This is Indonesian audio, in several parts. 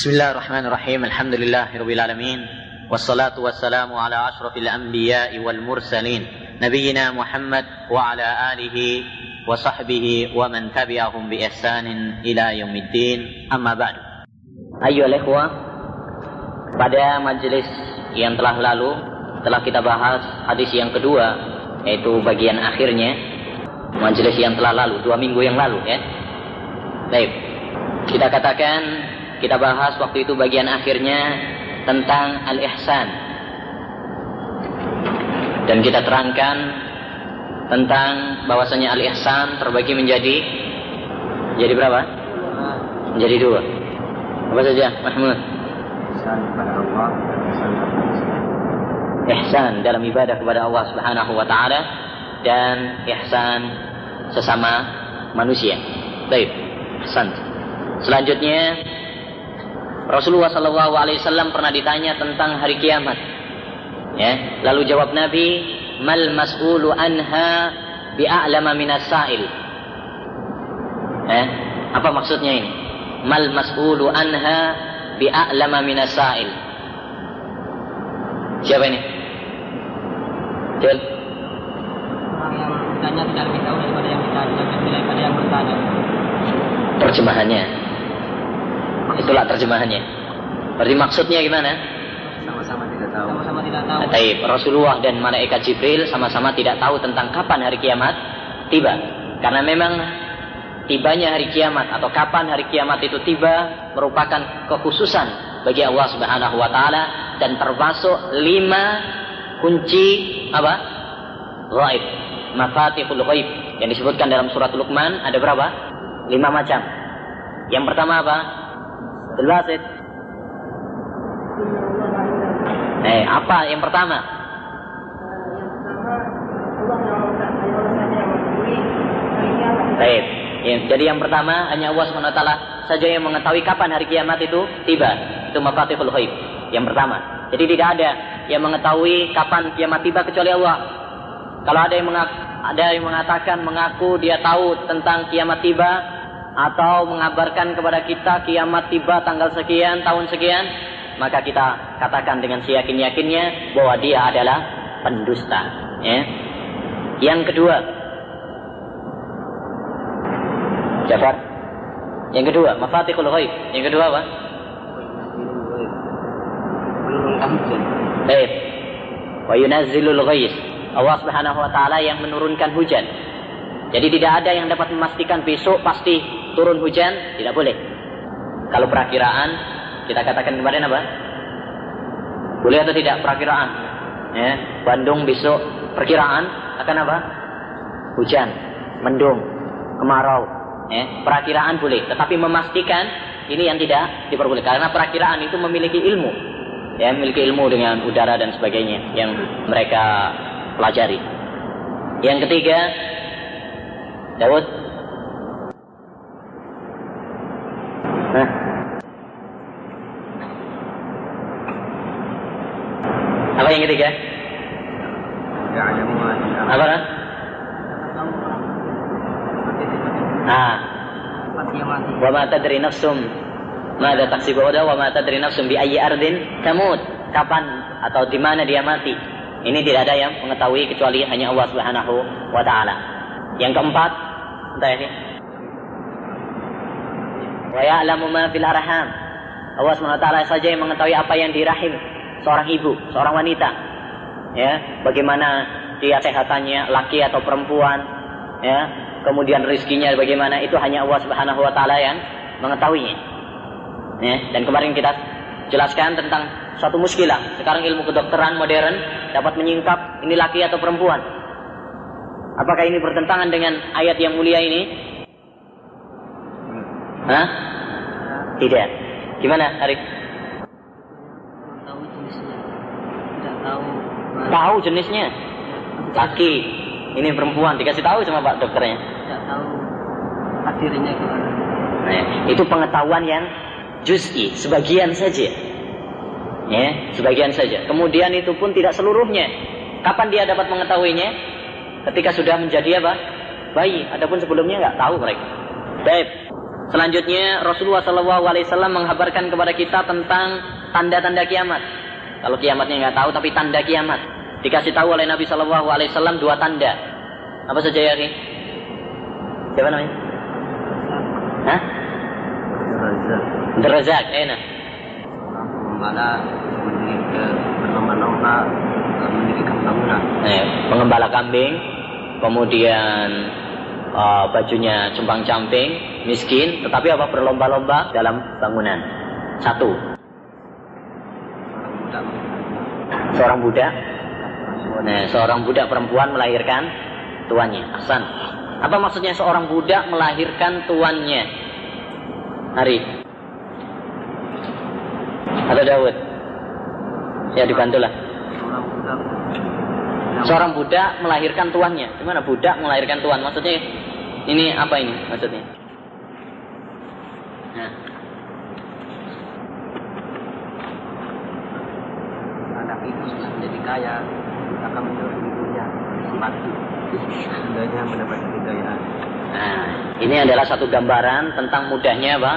بسم الله الرحمن الرحيم الحمد لله رب العالمين والصلاة والسلام على أشرف الأنبياء والمرسلين نبينا محمد وعلى آله وصحبه ومن تبعهم بإحسان إلى يوم الدين أما بعد أيها الإخوة pada majelis yang telah lalu telah kita bahas hadis yang kedua yaitu bagian akhirnya majelis yang telah lalu dua minggu yang lalu ya baik kita katakan kita bahas waktu itu bagian akhirnya tentang al-ihsan dan kita terangkan tentang bahwasanya al-ihsan terbagi menjadi jadi berapa? Menjadi dua. Apa saja, Mahmud? Ihsan kepada Allah dan ihsan dalam ibadah kepada Allah Subhanahu wa taala dan ihsan sesama manusia. Baik, ihsan. Selanjutnya Rasulullah Shallallahu Alaihi Wasallam pernah ditanya tentang hari kiamat. Ya, lalu jawab Nabi, "Mal mas'ulu anha bi'a'lama minas sa'il." Eh, apa maksudnya ini? Mal mas'ulu anha bi'a'lama minas sa'il. Siapa ini? Jel. Yang bertanya tidak lebih tahu daripada yang ditanya, daripada yang bertanya. Terjemahannya. Itulah terjemahannya. Berarti maksudnya gimana? Sama-sama tidak tahu. Sama-sama tidak tahu. Taib. Rasulullah dan malaikat Jibril sama-sama tidak tahu tentang kapan hari kiamat tiba. Karena memang tibanya hari kiamat atau kapan hari kiamat itu tiba merupakan kekhususan bagi Allah Subhanahu wa taala dan termasuk lima kunci apa? Ghaib. Mafatihul ghaib yang disebutkan dalam surat Luqman ada berapa? Lima macam. Yang pertama apa? Belbasit. Eh, apa yang pertama? Baik. Ya, jadi yang pertama hanya Allah SWT saja yang mengetahui kapan hari kiamat itu tiba. Itu mafatihul ghaib. Yang pertama. Jadi tidak ada yang mengetahui kapan kiamat tiba kecuali Allah. Kalau ada yang mengaku, ada yang mengatakan mengaku dia tahu tentang kiamat tiba atau mengabarkan kepada kita kiamat tiba tanggal sekian tahun sekian, maka kita katakan dengan seyakin-yakinnya bahwa dia adalah pendusta. Ya. Yang kedua, Jafar. Yang kedua, mafatihul ghaib. Yang kedua apa? Baik. Wa yunazzilul ghais. Allah Subhanahu wa taala yang menurunkan hujan. Jadi tidak ada yang dapat memastikan besok pasti turun hujan, tidak boleh. Kalau perakiraan, kita katakan kemarin apa? Boleh atau tidak perakiraan? Ya, Bandung besok perkiraan akan apa? Hujan, mendung, kemarau. Ya, perakiraan boleh, tetapi memastikan ini yang tidak diperbolehkan karena perakiraan itu memiliki ilmu. Ya, memiliki ilmu dengan udara dan sebagainya yang mereka pelajari. Yang ketiga, Daud. Hah? Apa yang ketiga? Ma Apa kan? Ah, mati. wa ma tadri nafsum Mada taksibu udah wa ma tadri nafsum bi ayyi ardin tamut. Kapan atau di mana dia mati? Ini tidak ada yang mengetahui kecuali hanya Allah Subhanahu wa taala. Yang keempat, entah ini. Wa ya'lamu ma fil arham. Allah Subhanahu wa taala saja yang mengetahui apa yang di rahim seorang ibu, seorang wanita. Ya, bagaimana dia kesehatannya laki atau perempuan, ya. Kemudian rizkinya bagaimana itu hanya Allah Subhanahu wa taala yang mengetahuinya. Ya, dan kemarin kita jelaskan tentang suatu muskilah. Sekarang ilmu kedokteran modern dapat menyingkap ini laki atau perempuan. Apakah ini bertentangan dengan ayat yang mulia ini? Hah? Tidak. Gimana, Arif? Tahu jenisnya. Tidak tahu. Tahu jenisnya. Laki. Ini perempuan. Dikasih tahu sama Pak dokternya. Tidak tahu takdirnya gimana. Nah, itu pengetahuan yang juz'i, sebagian saja. Ya, sebagian saja. Kemudian itu pun tidak seluruhnya. Kapan dia dapat mengetahuinya? Ketika sudah menjadi apa? Bayi. Adapun sebelumnya nggak tahu mereka. Baik. Selanjutnya Rasulullah SAW menghabarkan kepada kita tentang tanda-tanda kiamat. Kalau kiamatnya nggak tahu, tapi tanda kiamat dikasih tahu oleh Nabi SAW dua tanda. Apa saja ya? Siapa namanya? Hah? Razak. Derazak, enak. Pengembala mendirikan bangunan. Eh, pengembala kambing, kemudian uh, bajunya cembang camping, miskin, tetapi apa berlomba-lomba dalam bangunan. Satu, seorang budak, nah, seorang budak perempuan melahirkan tuannya. Hasan. Apa maksudnya seorang budak melahirkan tuannya? Hari. Atau Daud? Ya dibantulah. Seorang budak melahirkan tuannya. Gimana budak melahirkan tuan? Maksudnya ini apa ini maksudnya? Nah, anak itu sudah menjadi kaya akan menjadi ibunya membantu hendaknya mendapatkan kekayaan nah, adalah satu gambaran tentang mudahnya apa?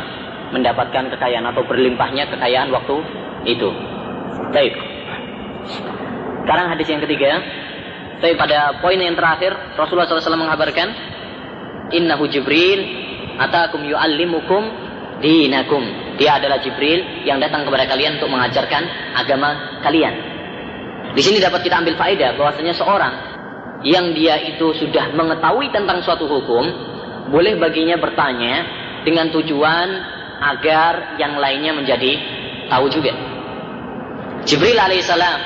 mendapatkan kekayaan atau berlimpahnya kekayaan waktu itu. Baik. Sekarang hadis yang ketiga. Tapi pada poin yang terakhir Rasulullah SAW mengabarkan Innahu Jibril atakum yu'allimukum dinakum. Dia adalah Jibril yang datang kepada kalian untuk mengajarkan agama kalian. Di sini dapat kita ambil faedah bahwasanya seorang yang dia itu sudah mengetahui tentang suatu hukum, boleh baginya bertanya dengan tujuan agar yang lainnya menjadi tahu juga. Jibril alaihissalam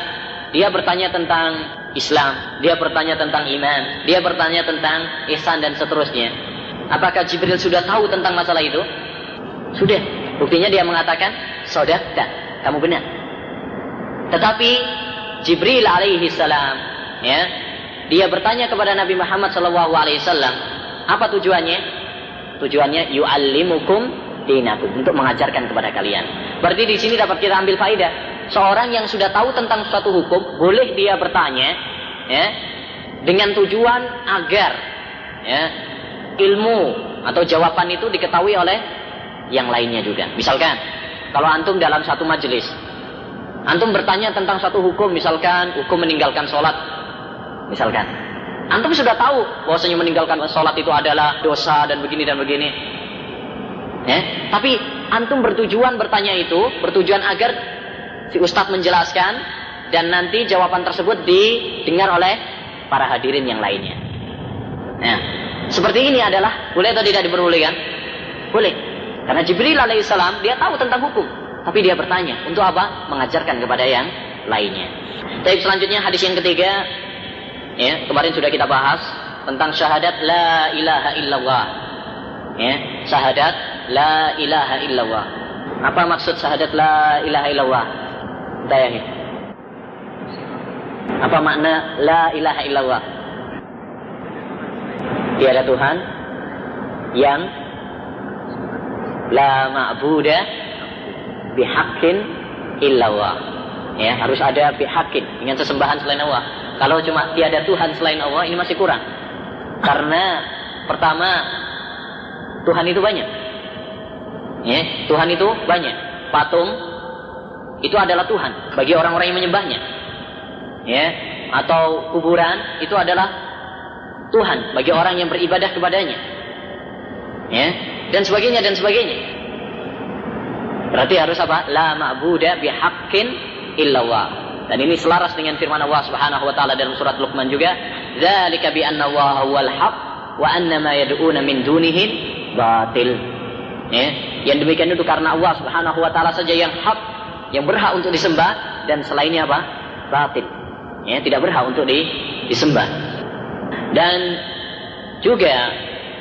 dia bertanya tentang Islam, dia bertanya tentang iman, dia bertanya tentang ihsan dan seterusnya. Apakah Jibril sudah tahu tentang masalah itu? Sudah. Buktinya dia mengatakan, "Sodakta, kamu benar." Tetapi Jibril alaihi salam, ya, dia bertanya kepada Nabi Muhammad sallallahu alaihi wasallam, apa tujuannya? Tujuannya yu'allimukum dinakum untuk mengajarkan kepada kalian. Berarti di sini dapat kita ambil faedah. Seorang yang sudah tahu tentang suatu hukum, boleh dia bertanya, ya, dengan tujuan agar ya, ilmu atau jawaban itu diketahui oleh yang lainnya juga. Misalkan, kalau antum dalam satu majelis, antum bertanya tentang suatu hukum, misalkan hukum meninggalkan sholat, misalkan, antum sudah tahu bahwasanya meninggalkan sholat itu adalah dosa dan begini dan begini. Ya, tapi antum bertujuan bertanya itu, bertujuan agar si ustadz menjelaskan dan nanti jawaban tersebut didengar oleh para hadirin yang lainnya. Nah, seperti ini adalah boleh atau tidak diperbolehkan? Boleh. Karena Jibril alaihissalam dia tahu tentang hukum, tapi dia bertanya untuk apa? Mengajarkan kepada yang lainnya. Tapi selanjutnya hadis yang ketiga, ya kemarin sudah kita bahas tentang syahadat la ilaha illallah. Ya, syahadat la ilaha illallah. Apa maksud syahadat la ilaha illallah? Tayangin. Apa makna la ilaha illallah? Tiada Tuhan yang la ma'buda bihaqqin illallah. Ya, harus ada bihaqqin dengan sesembahan selain Allah. Kalau cuma tiada Tuhan selain Allah ini masih kurang. Karena pertama Tuhan itu banyak. Ya, Tuhan itu banyak. Patung itu adalah Tuhan bagi orang-orang yang menyembahnya. Ya, atau kuburan itu adalah Tuhan bagi orang yang beribadah kepadanya. Ya, dan sebagainya dan sebagainya. Berarti harus apa? La ma'buda bihaqqin illallah. Dan ini selaras dengan firman Allah Subhanahu wa taala dalam surat Luqman juga, "Dzalika bi anna Allah huwal haq wa anna ma yad'una min dunihi batil." Ya, yang demikian itu karena Allah Subhanahu wa taala saja yang hak, yang berhak untuk disembah dan selainnya apa? Batil. Ya, tidak berhak untuk di, disembah. Dan juga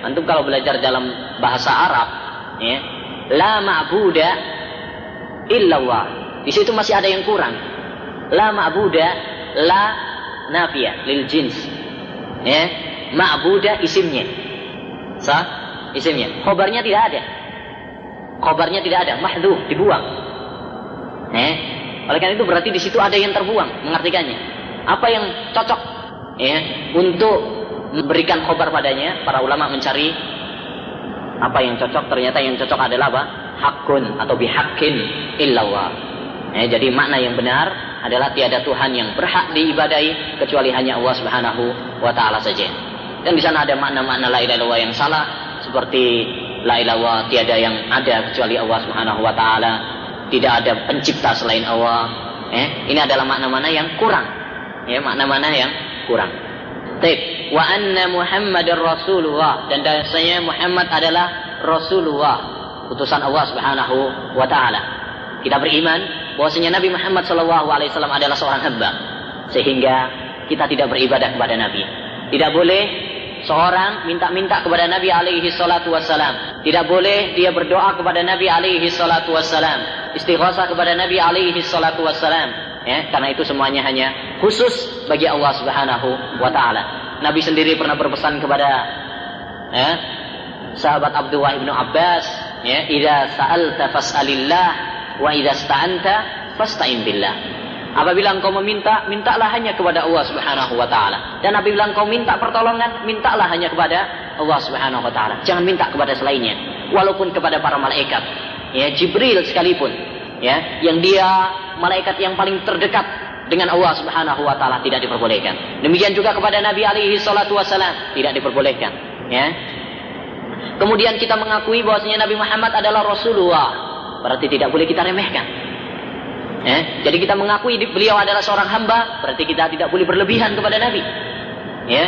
antum kalau belajar dalam bahasa Arab, ya, la ma'buda illallah. Di situ masih ada yang kurang. La ma'buda la nafiyah lil jins. Ya, ma'buda isimnya. Sah? Isimnya. Khobarnya tidak ada. Khobarnya tidak ada, mahdhuf, dibuang. Eh, oleh karena itu berarti di situ ada yang terbuang, mengartikannya. Apa yang cocok ya untuk memberikan khobar padanya? Para ulama mencari Apa yang cocok ternyata yang cocok adalah apa? Hakun atau bihakin illallah. Ya, jadi makna yang benar adalah tiada Tuhan yang berhak diibadai kecuali hanya Allah Subhanahu wa taala saja. Dan di sana ada makna-makna la ilaha yang salah seperti la ilaha tiada yang ada kecuali Allah Subhanahu wa taala, tidak ada pencipta selain Allah. Eh, ini adalah makna-makna yang kurang. Ya, makna-makna yang kurang. Taib. Wa anna Muhammadar Rasulullah dan dasarnya Muhammad adalah Rasulullah, utusan Allah Subhanahu wa taala. Kita beriman bahwasanya Nabi Muhammad wasallam adalah seorang hamba sehingga kita tidak beribadah kepada Nabi. Tidak boleh seorang minta-minta kepada Nabi alaihi salatu wassalam. Tidak boleh dia berdoa kepada Nabi alaihi salatu wassalam. Istighatsah kepada Nabi alaihi salatu wassalam. Ya, karena itu semuanya hanya khusus bagi Allah Subhanahu wa taala. Nabi sendiri pernah berpesan kepada ya, sahabat Abdullah bin Abbas, ya, "Idza sa'alta fas'alillah wa idza sta'anta fasta'in billah." Apabila engkau meminta, mintalah hanya kepada Allah Subhanahu wa taala. Dan apabila engkau minta pertolongan, mintalah hanya kepada Allah Subhanahu wa taala. Jangan minta kepada selainnya, walaupun kepada para malaikat. Ya, Jibril sekalipun, ya, yang dia malaikat yang paling terdekat dengan Allah Subhanahu wa taala tidak diperbolehkan. Demikian juga kepada Nabi alaihi salatu wasalam tidak diperbolehkan, ya. Kemudian kita mengakui bahwasanya Nabi Muhammad adalah Rasulullah, berarti tidak boleh kita remehkan. Ya, jadi kita mengakui beliau adalah seorang hamba, berarti kita tidak boleh berlebihan kepada Nabi. Ya,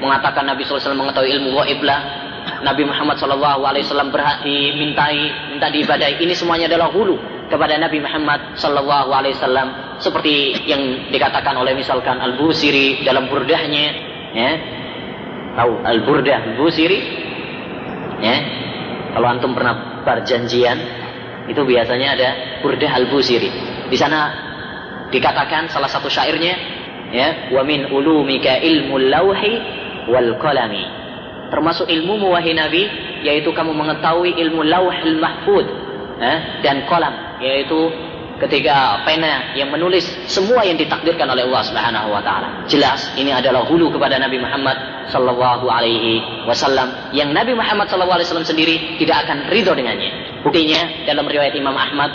mengatakan Nabi SAW mengetahui ilmu gaib lah, Nabi Muhammad SAW berhak dimintai, minta diibadai. Ini semuanya adalah hulu kepada Nabi Muhammad wasallam. Seperti yang dikatakan oleh misalkan Al-Busiri dalam burdahnya ya? Tahu Al-Burdah Al-Busiri? Ya? Kalau antum pernah perjanjian itu biasanya ada burdah Al-Busiri di sana dikatakan salah satu syairnya ya wa min ulumika ilmu lauhi wal qalami termasuk ilmu wahai nabi yaitu kamu mengetahui ilmu lauhil mahfud eh, dan kolam yaitu ketika pena yang menulis semua yang ditakdirkan oleh Allah Subhanahu wa taala. Jelas ini adalah hulu kepada Nabi Muhammad sallallahu alaihi wasallam yang Nabi Muhammad sallallahu alaihi wasallam sendiri tidak akan ridho dengannya. Buktinya dalam riwayat Imam Ahmad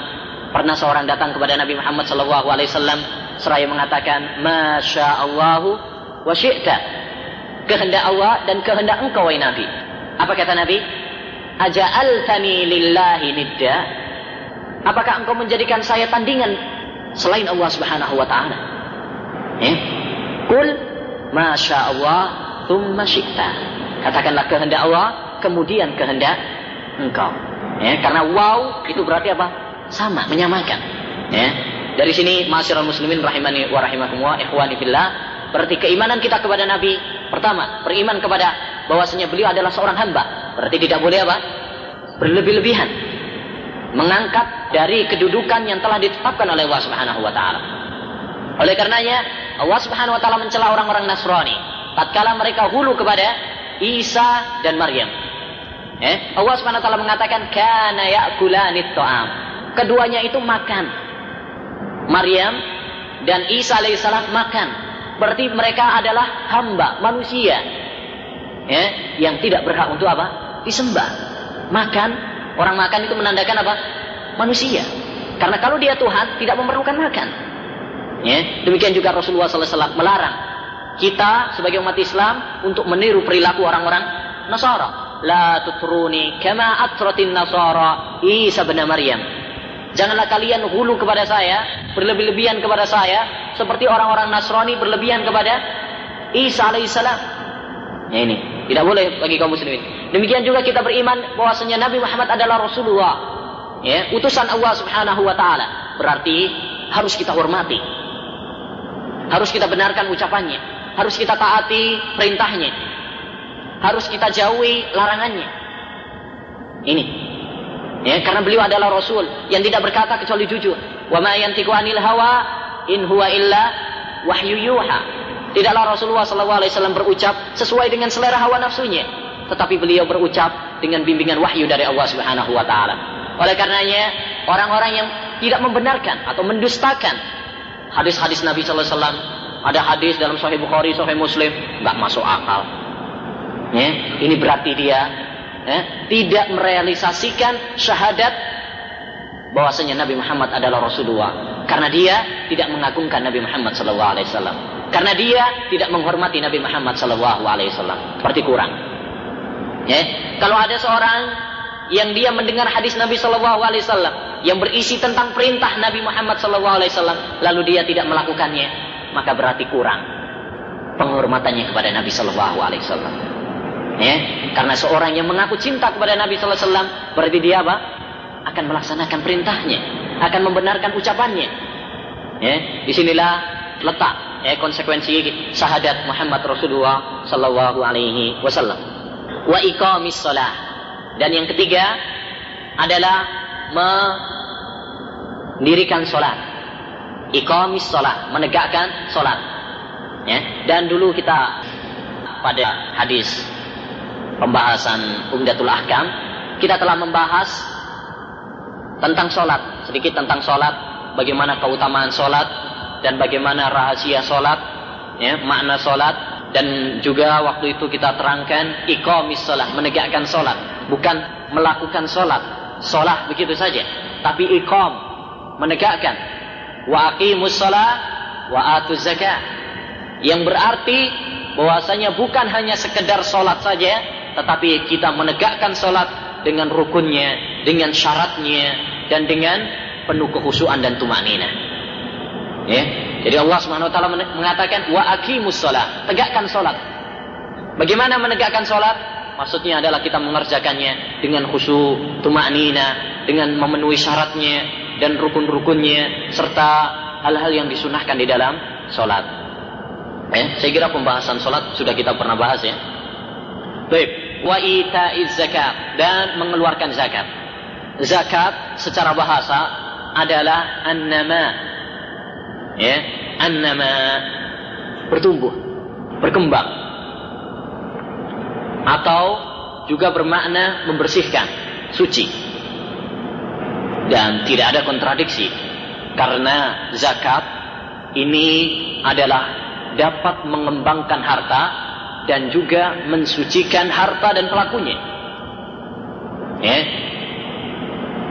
pernah seorang datang kepada Nabi Muhammad sallallahu alaihi wasallam seraya mengatakan, "Masya Allahu wa syi'ta." Kehendak Allah dan kehendak engkau wahai Nabi. Apa kata Nabi? Aja'altani lillahi nidda Apakah engkau menjadikan saya tandingan selain Allah Subhanahu wa taala? Ya. Kul masya Allah thumma syi'ta. Katakanlah kehendak Allah, kemudian kehendak engkau. Ya, karena wow itu berarti apa? Sama, menyamakan. Ya. Dari sini masyarakat muslimin rahimani wa rahimakumullah ikhwani fillah berarti keimanan kita kepada Nabi pertama beriman kepada bahwasanya beliau adalah seorang hamba berarti tidak boleh apa berlebih-lebihan mengangkat dari kedudukan yang telah ditetapkan oleh Allah Subhanahu wa taala. Oleh karenanya Allah Subhanahu wa taala mencela orang-orang Nasrani tatkala mereka hulu kepada Isa dan Maryam. Eh, Allah Subhanahu wa taala mengatakan kana ya'kulanit ta'am. Keduanya itu makan. Maryam dan Isa alaihissalam makan. Berarti mereka adalah hamba manusia. Eh, yang tidak berhak untuk apa? Disembah. Makan Orang makan itu menandakan apa? Manusia. Karena kalau dia Tuhan, tidak memerlukan makan. Ya, demikian juga Rasulullah SAW melarang kita sebagai umat Islam untuk meniru perilaku orang-orang Nasara. La tutruni kama atratin Nasara Isa bin Maryam. Janganlah kalian hulu kepada saya, berlebih-lebihan kepada saya, seperti orang-orang Nasrani berlebihan kepada Isa alaihissalam. Ya ini, tidak boleh bagi kaum muslimin. Demikian juga kita beriman bahwasanya Nabi Muhammad adalah Rasulullah. Ya, utusan Allah Subhanahu wa taala. Berarti harus kita hormati. Harus kita benarkan ucapannya. Harus kita taati perintahnya. Harus kita jauhi larangannya. Ini. Ya, karena beliau adalah rasul yang tidak berkata kecuali jujur. Wa ma yantiqu anil hawa in huwa illa wahyu yuha. Tidaklah Rasulullah SAW berucap sesuai dengan selera hawa nafsunya, tetapi beliau berucap dengan bimbingan wahyu dari Allah Subhanahu wa taala. Oleh karenanya, orang-orang yang tidak membenarkan atau mendustakan hadis-hadis Nabi sallallahu alaihi wasallam, ada hadis dalam Sahih Bukhari, Sahih Muslim, nggak masuk akal. Ya, ini berarti dia eh, tidak merealisasikan syahadat bahwasanya Nabi Muhammad adalah Rasulullah. Karena dia tidak mengagungkan Nabi Muhammad wasallam. Karena dia tidak menghormati Nabi Muhammad wasallam. Berarti kurang. Ya kalau ada seorang yang dia mendengar hadis Nabi wasallam yang berisi tentang perintah Nabi Muhammad wasallam lalu dia tidak melakukannya maka berarti kurang penghormatannya kepada Nabi sallallahu alaihi wasallam ya karena seorang yang mengaku cinta kepada Nabi sallallahu alaihi wasallam berarti dia apa akan melaksanakan perintahnya, akan membenarkan ucapannya. Ya, di sinilah letak ya, konsekuensi syahadat Muhammad Rasulullah Sallallahu Alaihi Wasallam. Wa iqamis salah. Dan yang ketiga adalah mendirikan solat. Iqamis salat, menegakkan solat. Ya, dan dulu kita pada hadis pembahasan Umdatul Ahkam. Kita telah membahas tentang sholat, sedikit tentang sholat, bagaimana keutamaan sholat dan bagaimana rahasia sholat, ya, makna sholat dan juga waktu itu kita terangkan ikomis sholat, menegakkan sholat, bukan melakukan sholat, sholat begitu saja, tapi ikom menegakkan. Wa aqimus sholat wa atuz zakat yang berarti bahwasanya bukan hanya sekedar sholat saja, tetapi kita menegakkan sholat dengan rukunnya, dengan syaratnya, dan dengan penuh kekhusyuan dan tumanina. Ya. Jadi Allah Subhanahu wa taala mengatakan wa aqimus shalah, tegakkan salat. Bagaimana menegakkan salat? Maksudnya adalah kita mengerjakannya dengan khusyuk, tumanina, dengan memenuhi syaratnya dan rukun-rukunnya serta hal-hal yang disunahkan di dalam salat. Ya, saya kira pembahasan salat sudah kita pernah bahas ya. Baik wa ita'iz zakat dan mengeluarkan zakat. Zakat secara bahasa adalah annama. Ya, annama bertumbuh, berkembang. Atau juga bermakna membersihkan, suci. Dan tidak ada kontradiksi karena zakat ini adalah dapat mengembangkan harta dan juga mensucikan harta dan pelakunya. Ya.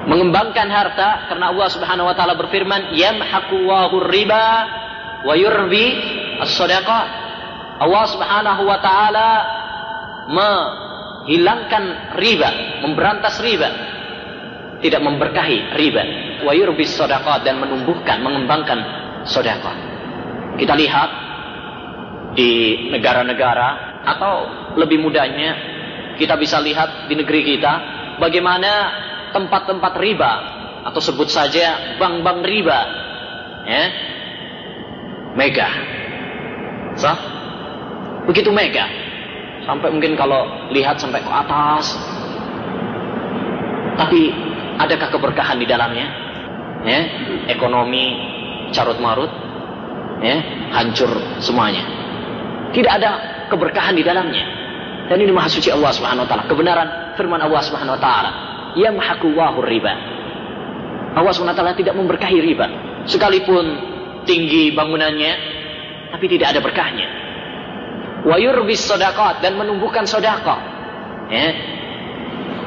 Mengembangkan harta karena Allah Subhanahu wa taala berfirman, "Yamhaqu riba wa yurbi as-shadaqat." Allah Subhanahu wa taala menghilangkan riba, memberantas riba. Tidak memberkahi riba. Wa yurbi as-shadaqat dan menumbuhkan, mengembangkan sedekah. Kita lihat di negara-negara atau lebih mudahnya kita bisa lihat di negeri kita bagaimana tempat-tempat riba atau sebut saja bank-bank riba ya. Mega. Sah? Begitu mega. Sampai mungkin kalau lihat sampai ke atas. Tapi adakah keberkahan di dalamnya? Ya ekonomi carut marut ya hancur semuanya tidak ada keberkahan di dalamnya. Dan ini maha suci Allah Subhanahu wa taala. Kebenaran firman Allah Subhanahu wa taala, "Yamhaqu Allahu riba." Allah Subhanahu wa taala tidak memberkahi riba. Sekalipun tinggi bangunannya, tapi tidak ada berkahnya. Wa yurbis sadaqat dan menumbuhkan sedekah. Ya.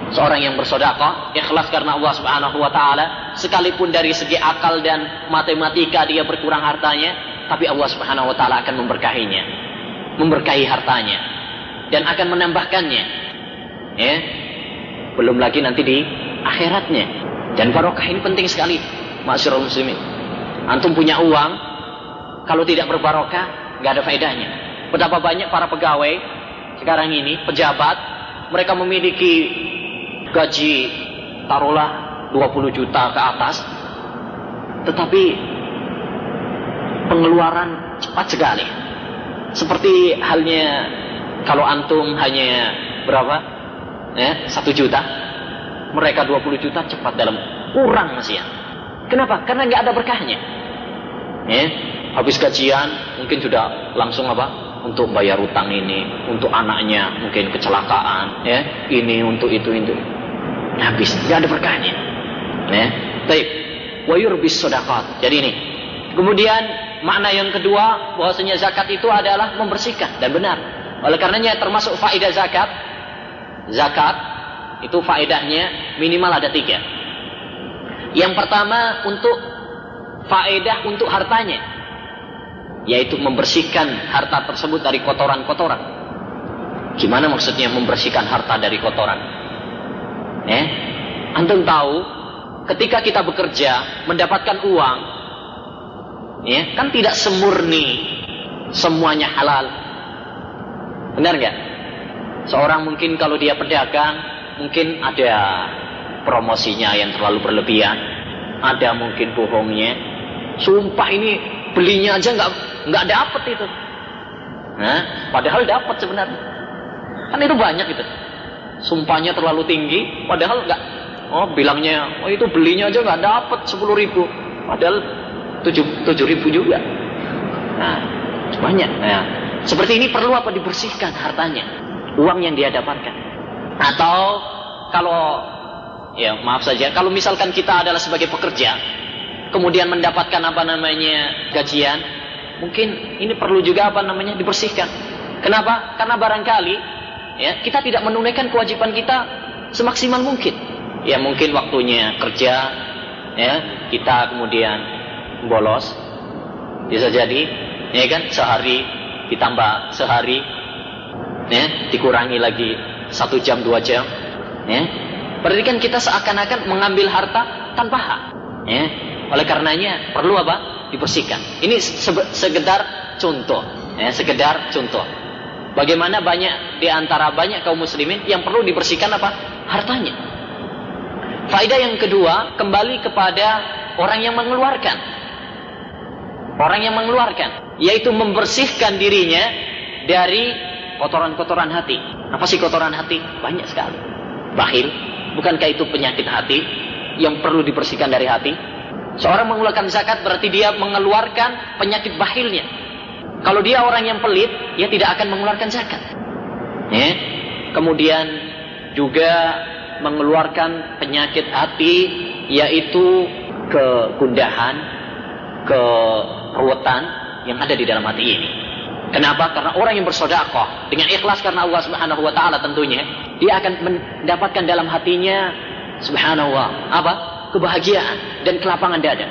Seorang yang bersedekah ikhlas karena Allah Subhanahu wa taala, sekalipun dari segi akal dan matematika dia berkurang hartanya, tapi Allah Subhanahu wa taala akan memberkahinya memberkahi hartanya dan akan menambahkannya. Ya. Belum lagi nanti di akhiratnya. Dan barokah ini penting sekali, masyarakat muslimin. Antum punya uang, kalau tidak berbarokah, nggak ada faedahnya. Betapa banyak para pegawai sekarang ini, pejabat, mereka memiliki gaji taruhlah 20 juta ke atas, tetapi pengeluaran cepat sekali seperti halnya kalau antum hanya berapa? Ya, satu juta. Mereka 20 juta cepat dalam kurang masih ya. Kenapa? Karena nggak ada berkahnya. Ya, habis gajian mungkin sudah langsung apa? Untuk bayar utang ini, untuk anaknya mungkin kecelakaan, ya, ini untuk itu itu. Habis, nggak ada berkahnya. Ya, baik. Wayur bis sodakat. Jadi ini. Kemudian makna yang kedua bahwasanya zakat itu adalah membersihkan dan benar. Oleh karenanya termasuk faedah zakat, zakat itu faedahnya minimal ada tiga. Yang pertama untuk faedah untuk hartanya, yaitu membersihkan harta tersebut dari kotoran-kotoran. Gimana maksudnya membersihkan harta dari kotoran? Eh, antum tahu ketika kita bekerja mendapatkan uang, ya kan tidak semurni semuanya halal. Benar nggak? Seorang mungkin kalau dia pedagang, mungkin ada promosinya yang terlalu berlebihan, ada mungkin bohongnya. Sumpah ini belinya aja nggak nggak dapet itu. Nah, padahal dapat sebenarnya. Kan itu banyak itu. Sumpahnya terlalu tinggi, padahal nggak. Oh, bilangnya, oh itu belinya aja nggak dapet sepuluh ribu, padahal tujuh tujuh ribu juga. Nah, banyak. Nah, seperti ini perlu apa dibersihkan hartanya, uang yang dia dapatkan. Atau kalau ya maaf saja, kalau misalkan kita adalah sebagai pekerja, kemudian mendapatkan apa namanya gajian, mungkin ini perlu juga apa namanya dibersihkan. Kenapa? Karena barangkali ya kita tidak menunaikan kewajiban kita semaksimal mungkin. Ya mungkin waktunya kerja, ya kita kemudian bolos, bisa jadi, ya kan sehari ditambah sehari, ya dikurangi lagi satu jam dua jam, ya. Berarti kan kita seakan-akan mengambil harta tanpa hak, ya. Oleh karenanya perlu apa? Dibersihkan. Ini sekedar contoh, ya, sekedar contoh. Bagaimana banyak di antara banyak kaum muslimin yang perlu dibersihkan apa? Hartanya. Faedah yang kedua, kembali kepada orang yang mengeluarkan. Orang yang mengeluarkan, yaitu membersihkan dirinya dari kotoran-kotoran hati. Apa sih kotoran hati? Banyak sekali. Bahil, bukankah itu penyakit hati yang perlu dibersihkan dari hati? Seorang mengeluarkan zakat berarti dia mengeluarkan penyakit bahilnya. Kalau dia orang yang pelit, dia tidak akan mengeluarkan zakat. Ya. Kemudian juga mengeluarkan penyakit hati yaitu kegundahan, keruwetan yang ada di dalam hati ini. Kenapa? Karena orang yang bersodakoh dengan ikhlas karena Allah Subhanahu wa taala tentunya, dia akan mendapatkan dalam hatinya subhanahu wa apa? kebahagiaan dan kelapangan dada.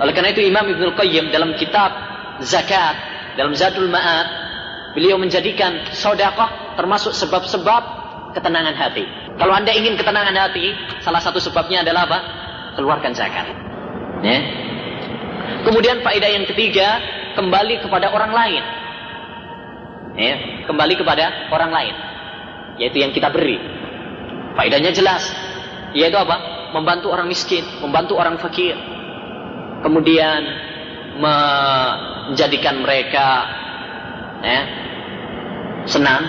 Oleh karena itu Imam Ibnu Qayyim dalam kitab Zakat dalam Zadul Ma'ad beliau menjadikan sodakoh termasuk sebab-sebab ketenangan hati. Kalau anda ingin ketenangan hati, salah satu sebabnya adalah apa? Keluarkan zakat. Ya. Kemudian faedah yang ketiga, kembali kepada orang lain. Ya, kembali kepada orang lain. Yaitu yang kita beri. Faedahnya jelas. Yaitu apa? Membantu orang miskin, membantu orang fakir. Kemudian menjadikan mereka ya, senang,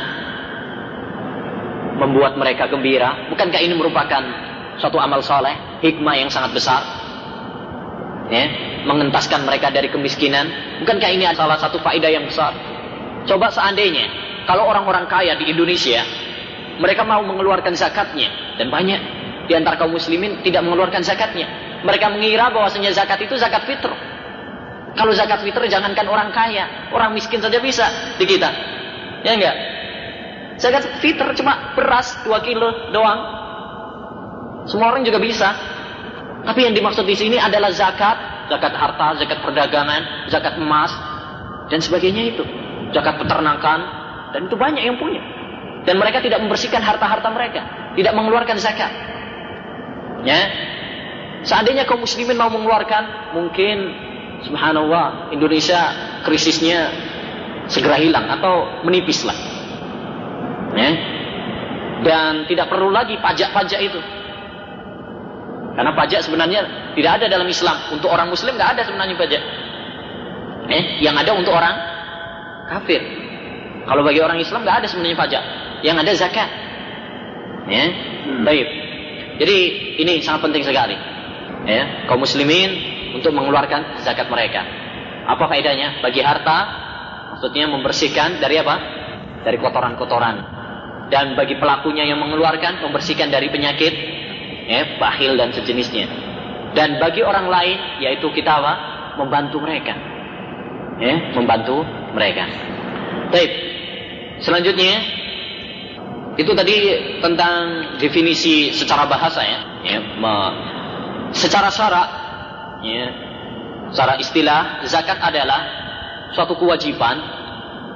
membuat mereka gembira. Bukankah ini merupakan suatu amal soleh, hikmah yang sangat besar? Ya, mengentaskan mereka dari kemiskinan. Bukankah ini salah satu faedah yang besar? Coba seandainya kalau orang-orang kaya di Indonesia mereka mau mengeluarkan zakatnya dan banyak di antara kaum muslimin tidak mengeluarkan zakatnya. Mereka mengira bahwasanya zakat itu zakat fitrah. Kalau zakat fitrah jangankan orang kaya, orang miskin saja bisa di kita. Ya enggak? Zakat fitrah cuma beras 2 kilo doang. Semua orang juga bisa. Tapi yang dimaksud di sini adalah zakat, zakat harta, zakat perdagangan, zakat emas dan sebagainya itu. Zakat peternakan dan itu banyak yang punya. Dan mereka tidak membersihkan harta-harta mereka, tidak mengeluarkan zakat. Ya. Seandainya kaum muslimin mau mengeluarkan, mungkin subhanallah Indonesia krisisnya segera hilang atau menipis lah. Ya. Dan tidak perlu lagi pajak-pajak itu. Karena pajak sebenarnya tidak ada dalam Islam. Untuk orang muslim tidak ada sebenarnya pajak. Eh, yang ada untuk orang kafir. Kalau bagi orang Islam tidak ada sebenarnya pajak. Yang ada zakat. Ya, baik. Jadi ini sangat penting sekali. Ya, kaum muslimin untuk mengeluarkan zakat mereka. Apa faedahnya? Bagi harta, maksudnya membersihkan dari apa? Dari kotoran-kotoran. Dan bagi pelakunya yang mengeluarkan, membersihkan dari penyakit, ya, bahil dan sejenisnya. Dan bagi orang lain, yaitu kita apa? Membantu mereka. Ya, membantu mereka. Baik. Selanjutnya, Itu tadi tentang definisi secara bahasa ya. ya me- secara syarat, ya, secara istilah zakat adalah suatu kewajiban,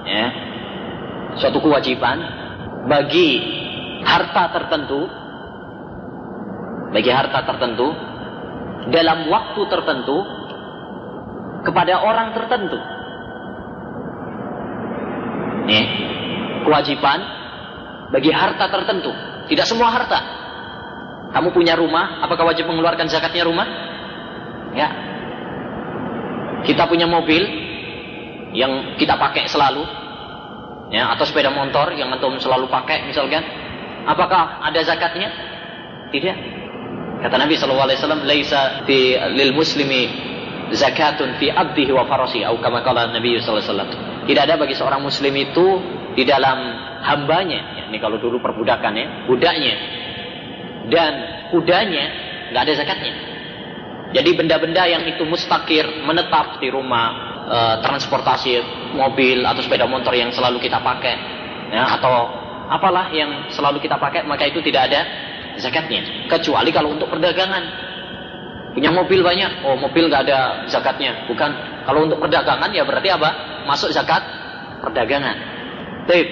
ya, suatu kewajiban bagi harta tertentu, bagi harta tertentu dalam waktu tertentu kepada orang tertentu. Nih, kewajiban bagi harta tertentu. Tidak semua harta. Kamu punya rumah, apakah wajib mengeluarkan zakatnya rumah? Ya. Kita punya mobil yang kita pakai selalu, ya, atau sepeda motor yang antum selalu pakai misalkan, apakah ada zakatnya? Tidak. Kata Nabi sallallahu alaihi wasallam, "Laisa fi lil muslimi zakatun fi abdihi wa farasi," atau kama kala Nabi wasallam. Tidak ada bagi seorang muslim itu di dalam hambanya, ya, ini kalau dulu perbudakan ya, budaknya dan kudanya nggak ada zakatnya. Jadi benda-benda yang itu mustakir menetap di rumah, e, transportasi mobil atau sepeda motor yang selalu kita pakai, ya, atau apalah yang selalu kita pakai, maka itu tidak ada zakatnya. Kecuali kalau untuk perdagangan, punya mobil banyak, oh mobil nggak ada zakatnya. Bukan kalau untuk perdagangan ya berarti apa? Masuk zakat perdagangan. Baik.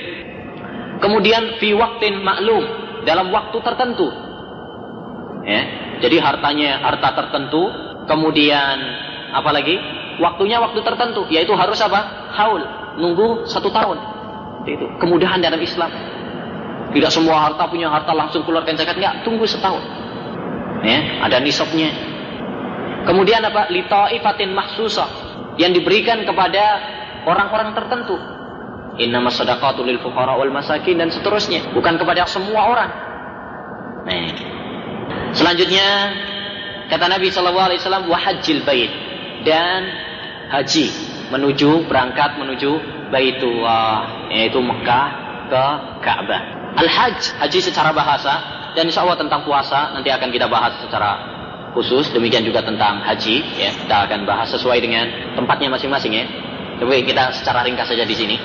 Kemudian fi waktin maklum dalam waktu tertentu. Ya, jadi hartanya harta tertentu, kemudian apalagi waktunya waktu tertentu, yaitu harus apa? Haul, nunggu satu tahun. Itu kemudahan dalam Islam. Tidak semua harta punya harta langsung keluarkan zakat, enggak, tunggu setahun. Ya, ada nisabnya. Kemudian apa? Litaifatin mahsusah yang diberikan kepada orang-orang tertentu. Innama sadaqatu lil fuqara wal masakin dan seterusnya, bukan kepada semua orang. Nah, Selanjutnya kata Nabi Shallallahu Alaihi Wasallam wahajil bait dan haji menuju berangkat menuju Baitullah yaitu Mekah ke Ka'bah. Al-Hajj haji secara bahasa dan insya Allah tentang puasa nanti akan kita bahas secara khusus demikian juga tentang haji ya kita akan bahas sesuai dengan tempatnya masing-masing ya. Tapi kita secara ringkas saja di sini.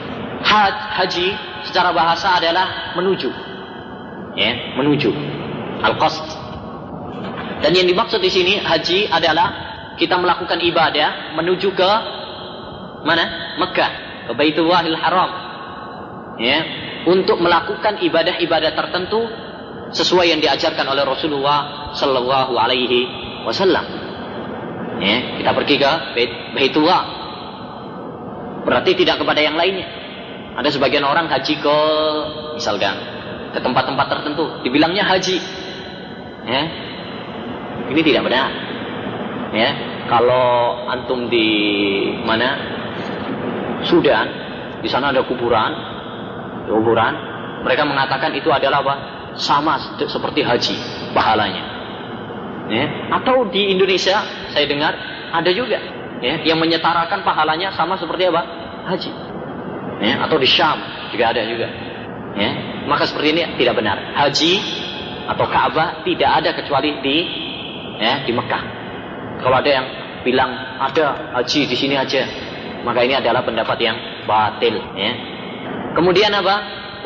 Haj, haji secara bahasa adalah menuju ya menuju al-qasd dan yang dimaksud di sini haji adalah kita melakukan ibadah menuju ke mana? Mekah, ke Baitullahil Haram. Ya, untuk melakukan ibadah-ibadah tertentu sesuai yang diajarkan oleh Rasulullah sallallahu alaihi wasallam. Ya, kita pergi ke Bait, Baitullah. Berarti tidak kepada yang lainnya. Ada sebagian orang haji ke misalkan ke tempat-tempat tertentu, dibilangnya haji. Ya, ini tidak benar. Ya, kalau antum di mana Sudan, di sana ada kuburan, kuburan, mereka mengatakan itu adalah apa? Sama seperti haji pahalanya. Ya, atau di Indonesia saya dengar ada juga ya, yang menyetarakan pahalanya sama seperti apa? Haji. Ya, atau di Syam juga ada juga. Ya, maka seperti ini tidak benar. Haji atau Ka'bah tidak ada kecuali di ya di Mekah. Kalau ada yang bilang ada haji di sini aja, maka ini adalah pendapat yang batil. Ya. Kemudian apa?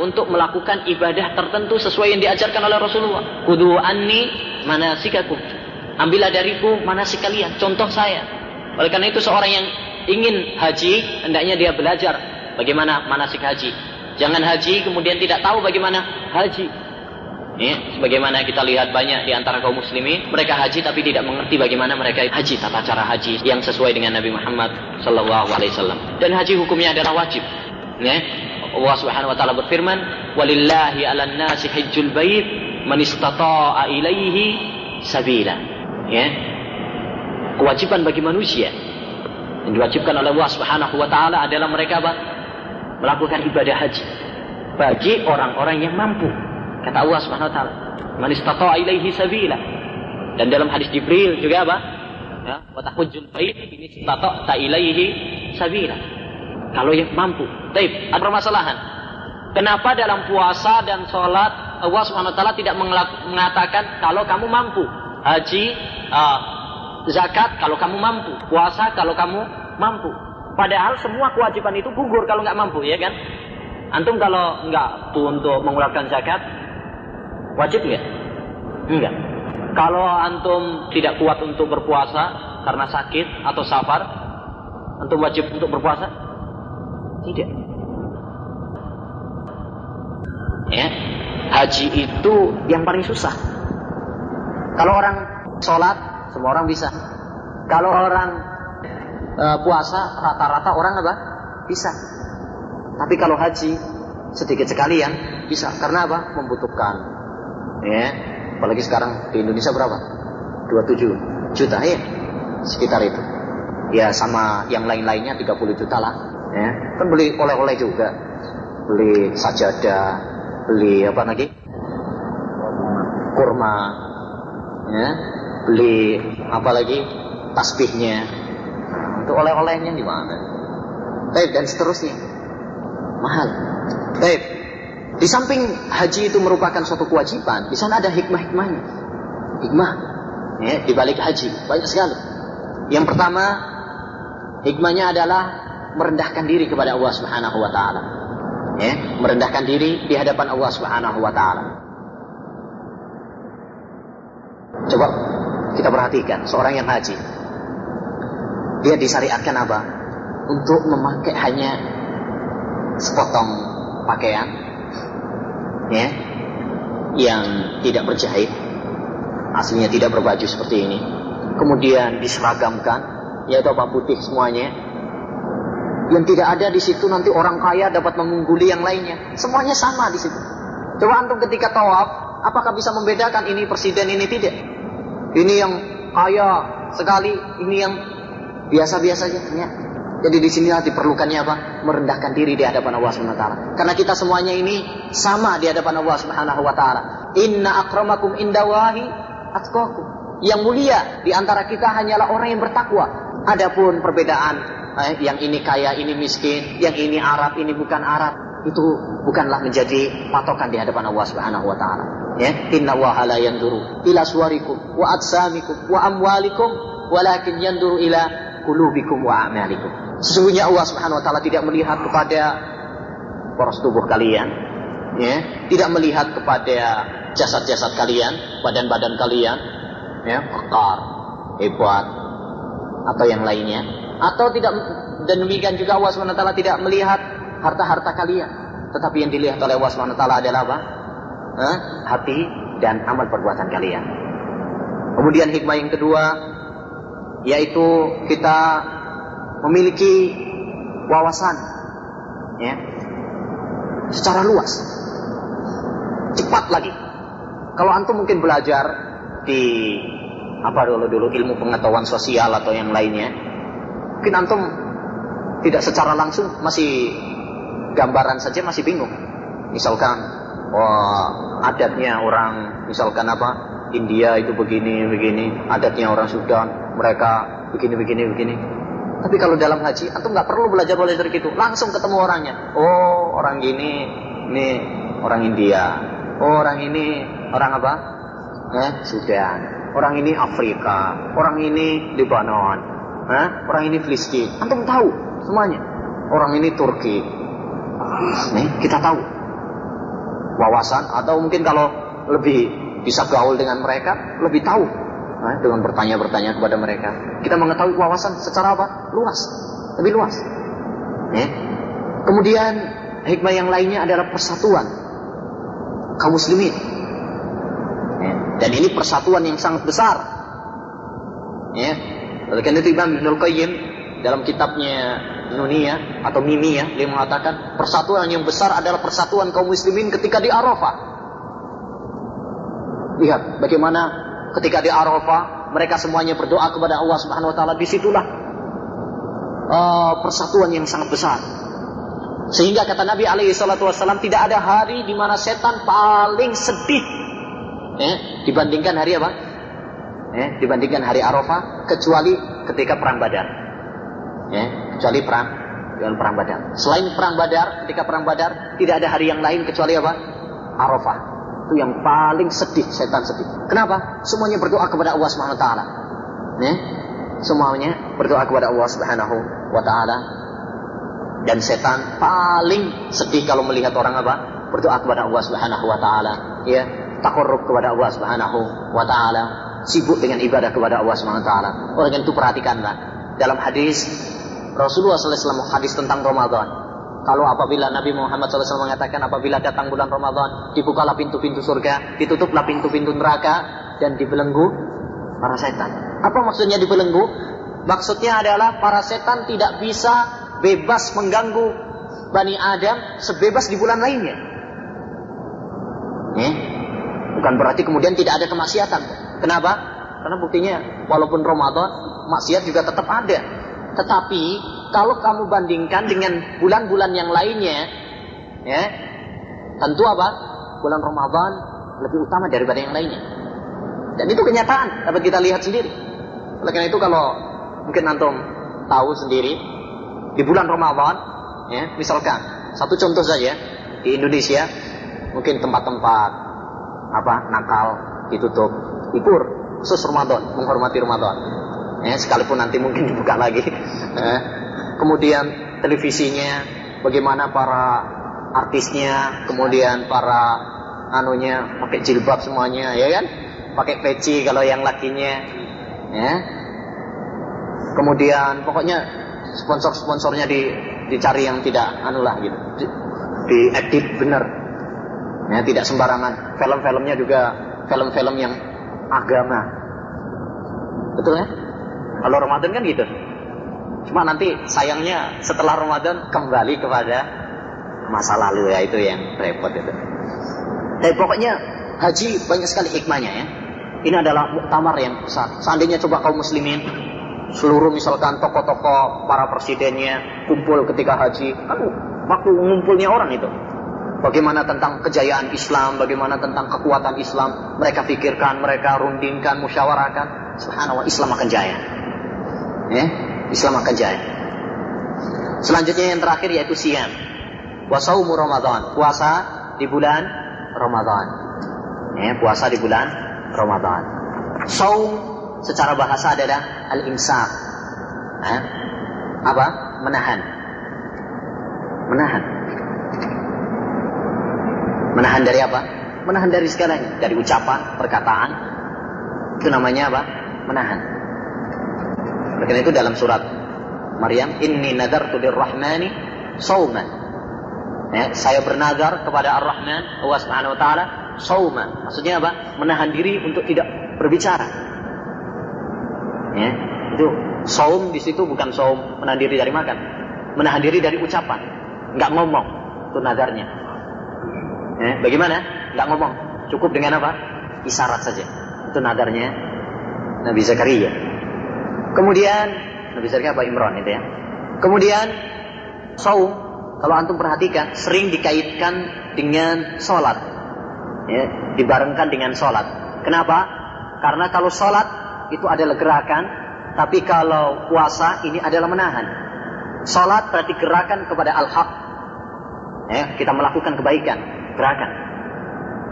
Untuk melakukan ibadah tertentu sesuai yang diajarkan oleh Rasulullah. Kudu anni manasikakum. Ambillah dariku manasik kalian. Contoh saya. Oleh karena itu seorang yang ingin haji, hendaknya dia belajar bagaimana manasik haji. Jangan haji kemudian tidak tahu bagaimana haji. Ya, sebagaimana kita lihat banyak di antara kaum muslimin, mereka haji tapi tidak mengerti bagaimana mereka haji tata cara haji yang sesuai dengan Nabi Muhammad sallallahu alaihi wasallam. Dan haji hukumnya adalah wajib. Ya. Allah Subhanahu wa taala berfirman, "Walillahi 'alan nasi hajjul bait man istata'a ilaihi sabila." Ya. Kewajiban bagi manusia yang diwajibkan oleh Allah Subhanahu wa taala adalah mereka apa? Melakukan ibadah haji bagi orang-orang yang mampu. Kata Allah Subhanahu wa taala, "Man istata'a ilaihi sabila." Dan dalam hadis Jibril juga apa? Ya, wa tahujjul bait ini istata'a ilaihi sabila. Kalau yang mampu. Taib, ada permasalahan. Kenapa dalam puasa dan sholat Allah taala tidak mengatakan kalau kamu mampu? Haji, uh, zakat kalau kamu mampu, puasa kalau kamu mampu. Padahal semua kewajiban itu gugur kalau nggak mampu, ya kan? Antum kalau nggak tuh untuk mengeluarkan zakat, wajib nggak? Enggak. Kalau antum tidak kuat untuk berpuasa karena sakit atau safar, antum wajib untuk berpuasa? Tidak. Ya, haji itu yang paling susah. Kalau orang sholat, semua orang bisa. Kalau orang e, puasa, rata-rata orang apa? Bisa. Tapi kalau haji, sedikit sekali yang bisa. Karena apa? Membutuhkan. Ya, apalagi sekarang di Indonesia berapa? 27 juta ya, sekitar itu. Ya sama yang lain-lainnya 30 juta lah. Ya, kan beli oleh-oleh juga, beli sajadah, beli apa lagi? Kurma, ya, beli apa lagi? Tasbihnya. Untuk oleh-olehnya di mana? Baik dan seterusnya. Mahal. Baik. Di samping haji itu merupakan suatu kewajiban, di sana ada hikmah-hikmahnya. Hikmah ya, di balik haji banyak sekali. Yang pertama, hikmahnya adalah merendahkan diri kepada Allah Subhanahu wa taala. Ya, merendahkan diri di hadapan Allah Subhanahu wa taala. Coba kita perhatikan seorang yang haji. Dia disyariatkan apa? Untuk memakai hanya sepotong pakaian ya yang tidak berjahit aslinya tidak berbaju seperti ini kemudian diseragamkan yaitu apa putih semuanya yang tidak ada di situ nanti orang kaya dapat mengungguli yang lainnya semuanya sama di situ coba antum ketika tawaf apakah bisa membedakan ini presiden ini tidak ini yang kaya sekali ini yang biasa-biasa saja ya. Jadi di sinilah diperlukannya apa? Merendahkan diri di hadapan Allah Subhanahu wa taala. Karena kita semuanya ini sama di hadapan Allah Subhanahu wa taala. Inna akramakum indawahi atqakum. Yang mulia di antara kita hanyalah orang yang bertakwa. Adapun perbedaan yang ini kaya, ini miskin, yang ini Arab, ini bukan Arab, itu bukanlah menjadi patokan di hadapan Allah Subhanahu wa taala. Ya, inna wa la yanduru ila suwarikum wa atsamikum wa amwalikum walakin yanduru ila qulubikum wa a'malikum. Sesungguhnya Allah Subhanahu wa taala tidak melihat kepada poros tubuh kalian, ya, tidak melihat kepada jasad-jasad kalian, badan-badan kalian, ya, kekar, hebat. Atau yang lainnya, atau tidak dan demikian juga Allah taala tidak melihat harta-harta kalian, tetapi yang dilihat oleh Allah taala adalah apa? Eh, hati dan amal perbuatan kalian. Kemudian hikmah yang kedua yaitu kita memiliki wawasan ya secara luas cepat lagi kalau antum mungkin belajar di apa dulu dulu ilmu pengetahuan sosial atau yang lainnya mungkin antum tidak secara langsung masih gambaran saja masih bingung misalkan wah adatnya orang misalkan apa India itu begini begini adatnya orang Sudan mereka begini begini begini tapi kalau dalam haji, antum nggak perlu belajar belajar gitu, langsung ketemu orangnya. Oh, orang gini, ini orang India. Oh, orang ini orang apa? Eh, Sudan. Orang ini Afrika. Orang ini Lebanon. Eh, orang ini Filistin. Antum tahu semuanya. Orang ini Turki. Nih, kita tahu. Wawasan atau mungkin kalau lebih bisa gaul dengan mereka, lebih tahu nah, dengan bertanya-bertanya kepada mereka. Kita mengetahui wawasan secara apa? Luas, lebih luas. Ya. Kemudian hikmah yang lainnya adalah persatuan kaum muslimin. Dan ini persatuan yang sangat besar. Ya. Oleh karena itu Imam Ibnul Qayyim dalam kitabnya Nunia atau Mimia dia mengatakan persatuan yang besar adalah persatuan kaum muslimin ketika di Arafah. Lihat bagaimana ketika di Arafah mereka semuanya berdoa kepada Allah Subhanahu wa taala di situlah uh, persatuan yang sangat besar sehingga kata Nabi alaihi salatu wasallam tidak ada hari di mana setan paling sedih eh, dibandingkan hari apa? Eh, dibandingkan hari Arafah kecuali ketika perang Badar. Eh, kecuali perang dengan perang Badar. Selain perang Badar, ketika perang Badar tidak ada hari yang lain kecuali apa? Arafah itu yang paling sedih, setan sedih. Kenapa? Semuanya berdoa kepada Allah Subhanahu wa taala. Ya? Semuanya berdoa kepada Allah Subhanahu wa taala. Dan setan paling sedih kalau melihat orang apa? Berdoa kepada Allah Subhanahu wa taala, ya, takarrub kepada Allah Subhanahu wa taala, sibuk dengan ibadah kepada Allah Subhanahu wa taala. Orang yang itu perhatikanlah. Dalam hadis Rasulullah SAW hadis tentang Ramadan. Kalau apabila Nabi Muhammad SAW mengatakan apabila datang bulan Ramadan, dibukalah pintu-pintu surga, ditutuplah pintu-pintu neraka, dan dibelenggu para setan. Apa maksudnya dibelenggu? Maksudnya adalah para setan tidak bisa bebas mengganggu Bani Adam sebebas di bulan lainnya. Eh? Bukan berarti kemudian tidak ada kemaksiatan. Kenapa? Karena buktinya walaupun Ramadan maksiat juga tetap ada. Tetapi kalau kamu bandingkan dengan bulan-bulan yang lainnya, ya, tentu apa? Bulan Ramadan lebih utama daripada yang lainnya. Dan itu kenyataan dapat kita lihat sendiri. Oleh karena itu kalau mungkin antum tahu sendiri di bulan Ramadan, ya, misalkan satu contoh saja di Indonesia mungkin tempat-tempat apa nakal ditutup, libur khusus Ramadan, menghormati Ramadan. Ya, sekalipun nanti mungkin dibuka lagi. Ya. Kemudian televisinya, bagaimana para artisnya, kemudian para anunya pakai jilbab semuanya, ya kan? Pakai peci kalau yang lakinya, ya. Kemudian pokoknya sponsor-sponsornya di, dicari yang tidak anulah gitu. Di, di edit bener. Ya, tidak sembarangan. Film-filmnya juga film-film yang agama. Betul ya? Kalau Ramadan kan gitu. Cuma nanti sayangnya setelah Ramadan kembali kepada masa lalu ya itu yang repot itu. Tapi pokoknya haji banyak sekali hikmahnya ya. Ini adalah muktamar yang besar. Seandainya coba kaum muslimin seluruh misalkan tokoh-tokoh para presidennya kumpul ketika haji kan waktu ngumpulnya orang itu bagaimana tentang kejayaan Islam bagaimana tentang kekuatan Islam mereka pikirkan mereka rundingkan musyawarahkan subhanallah Islam akan jaya ya Islam akan jaya selanjutnya yang terakhir yaitu siam wasaumu Ramadan puasa di bulan Ramadan ya puasa di bulan Ramadan saum secara bahasa adalah al-imsak. Eh? Apa? Menahan. Menahan. Menahan dari apa? Menahan dari segalanya, dari ucapan, perkataan. Itu namanya apa? Menahan. Karena itu dalam surat Maryam, "Inni nadartu lirrahmani sauman." Ya, saya bernazar kepada Ar-Rahman, Allah Subhanahu wa taala, sauman. Maksudnya apa? Menahan diri untuk tidak berbicara. Ya, itu saum di situ bukan saum menahan diri dari makan, menahan diri dari ucapan, nggak ngomong, itu nadarnya. Ya, bagaimana? Nggak ngomong, cukup dengan apa? Isyarat saja. Itu nadarnya Nabi Zakaria. Kemudian Nabi Zakaria apa Imran itu ya. Kemudian saum kalau antum perhatikan sering dikaitkan dengan sholat, ya, dibarengkan dengan sholat. Kenapa? Karena kalau sholat itu adalah gerakan, tapi kalau puasa ini adalah menahan. Salat berarti gerakan kepada al-haq. Ya, kita melakukan kebaikan, gerakan.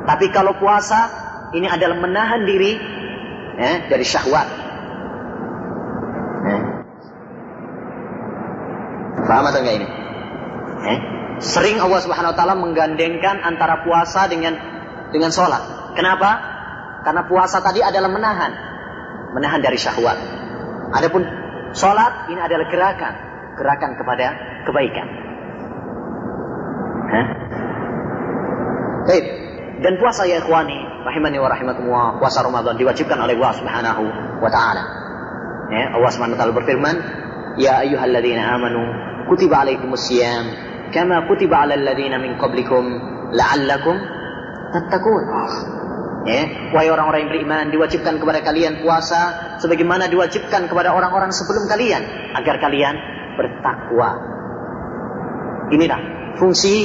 Tapi kalau puasa ini adalah menahan diri ya, dari syahwat. Ya. Paham atau enggak ini? Ya. Sering Allah Subhanahu wa taala menggandengkan antara puasa dengan dengan sholat. Kenapa? Karena puasa tadi adalah menahan menahan dari syahwat. Adapun sholat ini adalah gerakan, gerakan kepada kebaikan. Hah? Baik. Dan puasa ya ikhwani, rahimani wa rahimakumullah, puasa Ramadan diwajibkan oleh Allah Subhanahu wa taala. Ya, Allah Subhanahu wa taala berfirman, "Ya ayyuhalladzina amanu, kutiba alaikumus syiyam kama kutiba alal ladzina min qablikum la'allakum tattaqun." Ya, wahai orang-orang yang beriman, diwajibkan kepada kalian puasa sebagaimana diwajibkan kepada orang-orang sebelum kalian agar kalian bertakwa. Inilah fungsi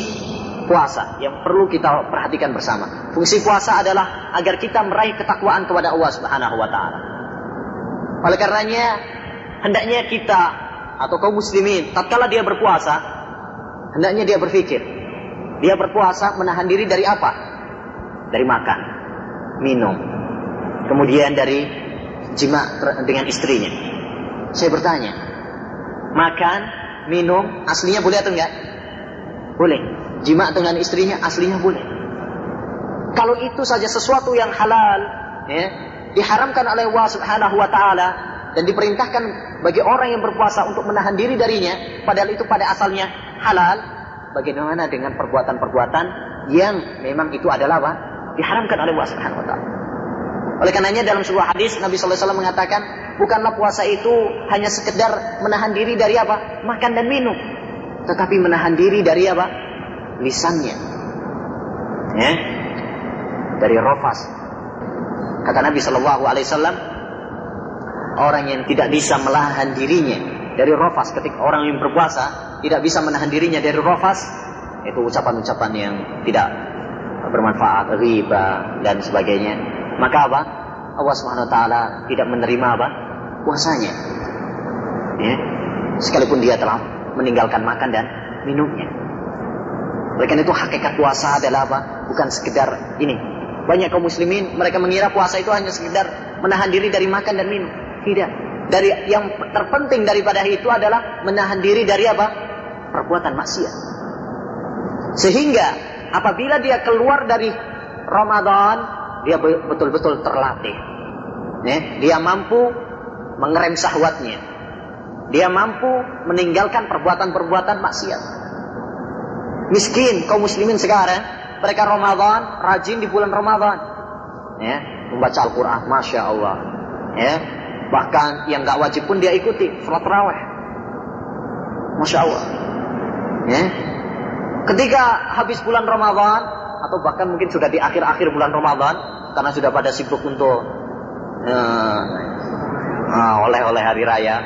puasa yang perlu kita perhatikan bersama. Fungsi puasa adalah agar kita meraih ketakwaan kepada Allah Subhanahu wa taala. Oleh karenanya hendaknya kita atau kaum muslimin tatkala dia berpuasa hendaknya dia berpikir dia berpuasa menahan diri dari apa? Dari makan, minum. Kemudian dari jima dengan istrinya. Saya bertanya, makan minum, aslinya boleh atau enggak? Boleh. Jima dengan istrinya, aslinya boleh. Kalau itu saja sesuatu yang halal, ya, diharamkan oleh Allah Subhanahu wa taala dan diperintahkan bagi orang yang berpuasa untuk menahan diri darinya, padahal itu pada asalnya halal, bagaimana dengan perbuatan-perbuatan yang memang itu adalah apa? Diharamkan oleh Allah Subhanahu wa taala. Oleh karenanya dalam sebuah hadis Nabi sallallahu alaihi wasallam mengatakan, bukanlah puasa itu hanya sekedar menahan diri dari apa? Makan dan minum, tetapi menahan diri dari apa? Lisannya. Ya. Dari rofas. Kata Nabi sallallahu alaihi wasallam, orang yang tidak bisa menahan dirinya dari rofas ketika orang yang berpuasa tidak bisa menahan dirinya dari rofas itu ucapan-ucapan yang tidak bermanfaat, riba dan sebagainya. Maka apa? Allah Subhanahu wa taala tidak menerima apa? puasanya. Ya. Sekalipun dia telah meninggalkan makan dan minumnya. Oleh itu hakikat puasa adalah apa? Bukan sekedar ini. Banyak kaum muslimin mereka mengira puasa itu hanya sekedar menahan diri dari makan dan minum. Tidak. Dari yang terpenting daripada itu adalah menahan diri dari apa? Perbuatan maksiat. Sehingga apabila dia keluar dari Ramadan, dia betul-betul terlatih. Ya, dia mampu mengerem syahwatnya. Dia mampu meninggalkan perbuatan-perbuatan maksiat. Miskin kaum muslimin sekarang, mereka Ramadan, rajin di bulan Ramadan. Ya, membaca Al-Qur'an, Masya Allah. Ya, bahkan yang nggak wajib pun dia ikuti, sholat raweh. Masya Allah. Ya. Ketika habis bulan Ramadan, atau bahkan mungkin sudah di akhir-akhir bulan Ramadan, karena sudah pada sibuk untuk uh, uh, oleh-oleh hari raya,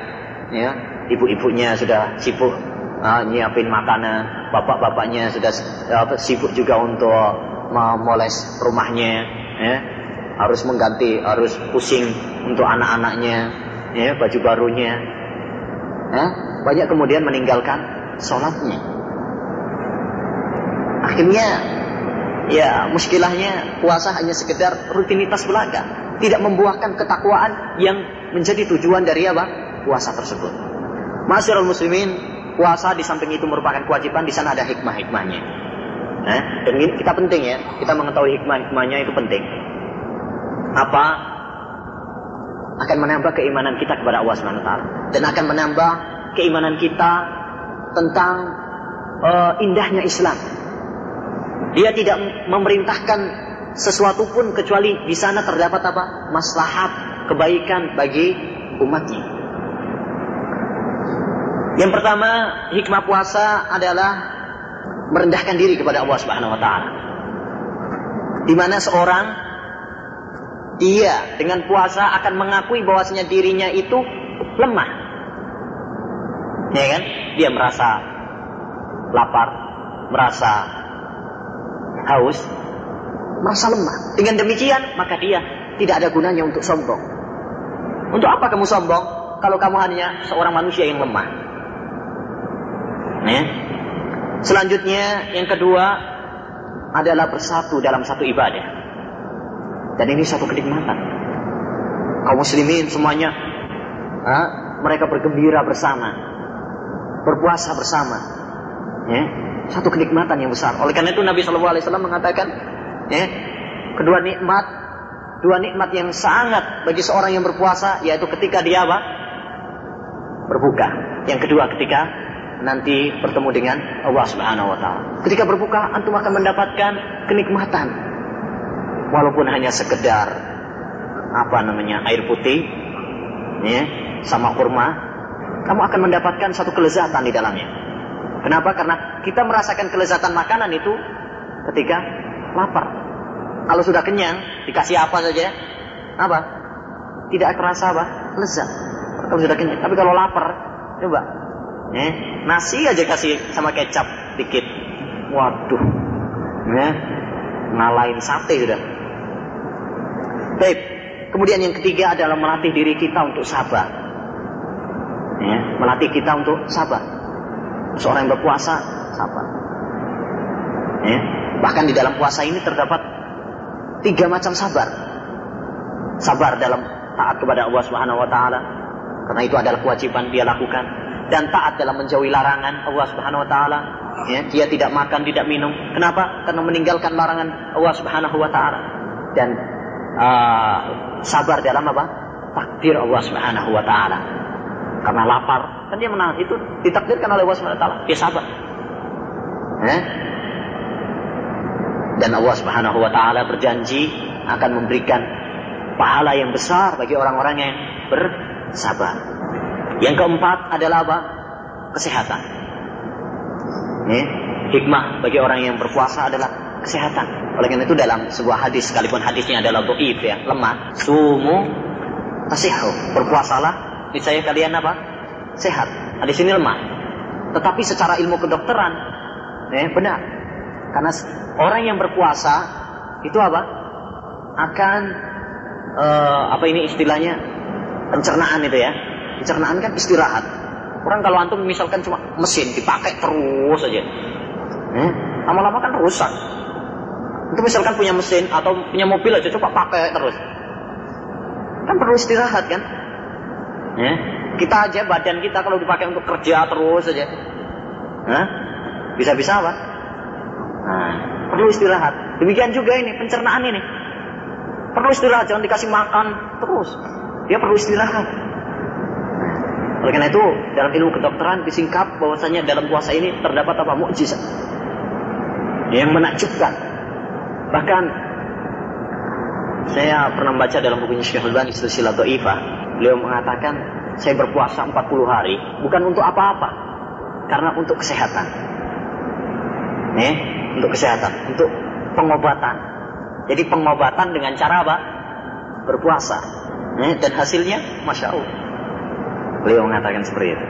ya, ibu-ibunya sudah sibuk uh, nyiapin makanan, bapak-bapaknya sudah uh, sibuk juga untuk memoles rumahnya, ya, harus mengganti, harus pusing untuk anak-anaknya, ya, baju barunya, ya, banyak kemudian meninggalkan sholatnya. Akhirnya ya muskilahnya puasa hanya sekedar rutinitas belaka, tidak membuahkan ketakwaan yang menjadi tujuan dari apa? puasa tersebut. Masyarul muslimin, puasa di samping itu merupakan kewajiban, di sana ada hikmah-hikmahnya. Nah, dan ini kita penting ya, kita mengetahui hikmah-hikmahnya itu penting. Apa? Akan menambah keimanan kita kepada Allah Subhanahu taala dan akan menambah keimanan kita tentang uh, indahnya Islam. Dia tidak memerintahkan sesuatu pun kecuali di sana terdapat apa? Maslahat, kebaikan bagi umatnya. Yang pertama, hikmah puasa adalah merendahkan diri kepada Allah Subhanahu wa taala. Di mana seorang dia dengan puasa akan mengakui bahwasanya dirinya itu lemah. Ya kan? Dia merasa lapar, merasa haus, merasa lemah. Dengan demikian, maka dia tidak ada gunanya untuk sombong. Untuk apa kamu sombong? Kalau kamu hanya seorang manusia yang lemah. Ya. Selanjutnya, yang kedua adalah bersatu dalam satu ibadah. Dan ini satu kenikmatan. Kaum muslimin semuanya, ha? mereka bergembira bersama, berpuasa bersama. Ya. Satu kenikmatan yang besar. Oleh karena itu Nabi Shallallahu Alaihi Wasallam mengatakan, ya, kedua nikmat, dua nikmat yang sangat bagi seorang yang berpuasa, yaitu ketika dia apa? Berbuka. Yang kedua ketika nanti bertemu dengan Allah Subhanahu wa taala. Ketika berbuka antum akan mendapatkan kenikmatan. Walaupun hanya sekedar apa namanya air putih ya, sama kurma, kamu akan mendapatkan satu kelezatan di dalamnya. Kenapa? Karena kita merasakan kelezatan makanan itu ketika lapar. Kalau sudah kenyang, dikasih apa saja, apa? Tidak terasa apa? Lezat. Kalau sudah kenyang. Tapi kalau lapar, coba Eh, nasi aja kasih sama kecap dikit. Waduh. Ya. Ngalahin sate sudah. Baik. Kemudian yang ketiga adalah melatih diri kita untuk sabar. Ya, melatih kita untuk sabar. Seorang yang berpuasa sabar. Ya. Bahkan di dalam puasa ini terdapat tiga macam sabar. Sabar dalam taat kepada Allah Subhanahu wa taala karena itu adalah kewajiban dia lakukan dan taat dalam menjauhi larangan Allah Subhanahu wa taala. Ya, dia tidak makan, tidak minum. Kenapa? Karena meninggalkan larangan Allah Subhanahu wa taala. Dan uh, sabar dalam apa? Takdir Allah Subhanahu wa taala. Karena lapar, kan dia menahan itu ditakdirkan oleh Allah Subhanahu wa taala. Dia sabar. Eh? Dan Allah Subhanahu wa taala berjanji akan memberikan pahala yang besar bagi orang-orang yang bersabar. Yang keempat adalah apa? Kesehatan. Eh? Hikmah bagi orang yang berpuasa adalah kesehatan. Oleh karena itu dalam sebuah hadis, sekalipun hadisnya adalah doib ya, lemah. Sumu tasihu. Berpuasalah, niscaya kalian apa? Sehat. Hadis ini lemah. Tetapi secara ilmu kedokteran, eh, benar. Karena orang yang berpuasa itu apa? Akan uh, apa ini istilahnya pencernaan itu ya. Pencernaan kan istirahat. Orang kalau antum misalkan cuma mesin dipakai terus aja, eh, lama-lama kan rusak. Itu misalkan punya mesin atau punya mobil aja coba pakai terus, kan perlu istirahat kan? Eh, kita aja badan kita kalau dipakai untuk kerja terus aja, eh, bisa-bisa apa? Nah, perlu istirahat. Demikian juga ini pencernaan ini. Perlu istirahat, jangan dikasih makan terus. Dia perlu istirahat. Oleh karena itu, dalam ilmu kedokteran disingkap bahwasanya dalam puasa ini terdapat apa? Mukjizat. Yang menakjubkan. Bahkan saya pernah membaca dalam bukunya Syekh Al-Bani Silsilah Dhaifah, beliau mengatakan saya berpuasa 40 hari bukan untuk apa-apa, karena untuk kesehatan. Nih, untuk kesehatan, untuk pengobatan. Jadi pengobatan dengan cara apa? Berpuasa. Eh, dan hasilnya, masya Allah. Beliau mengatakan seperti itu.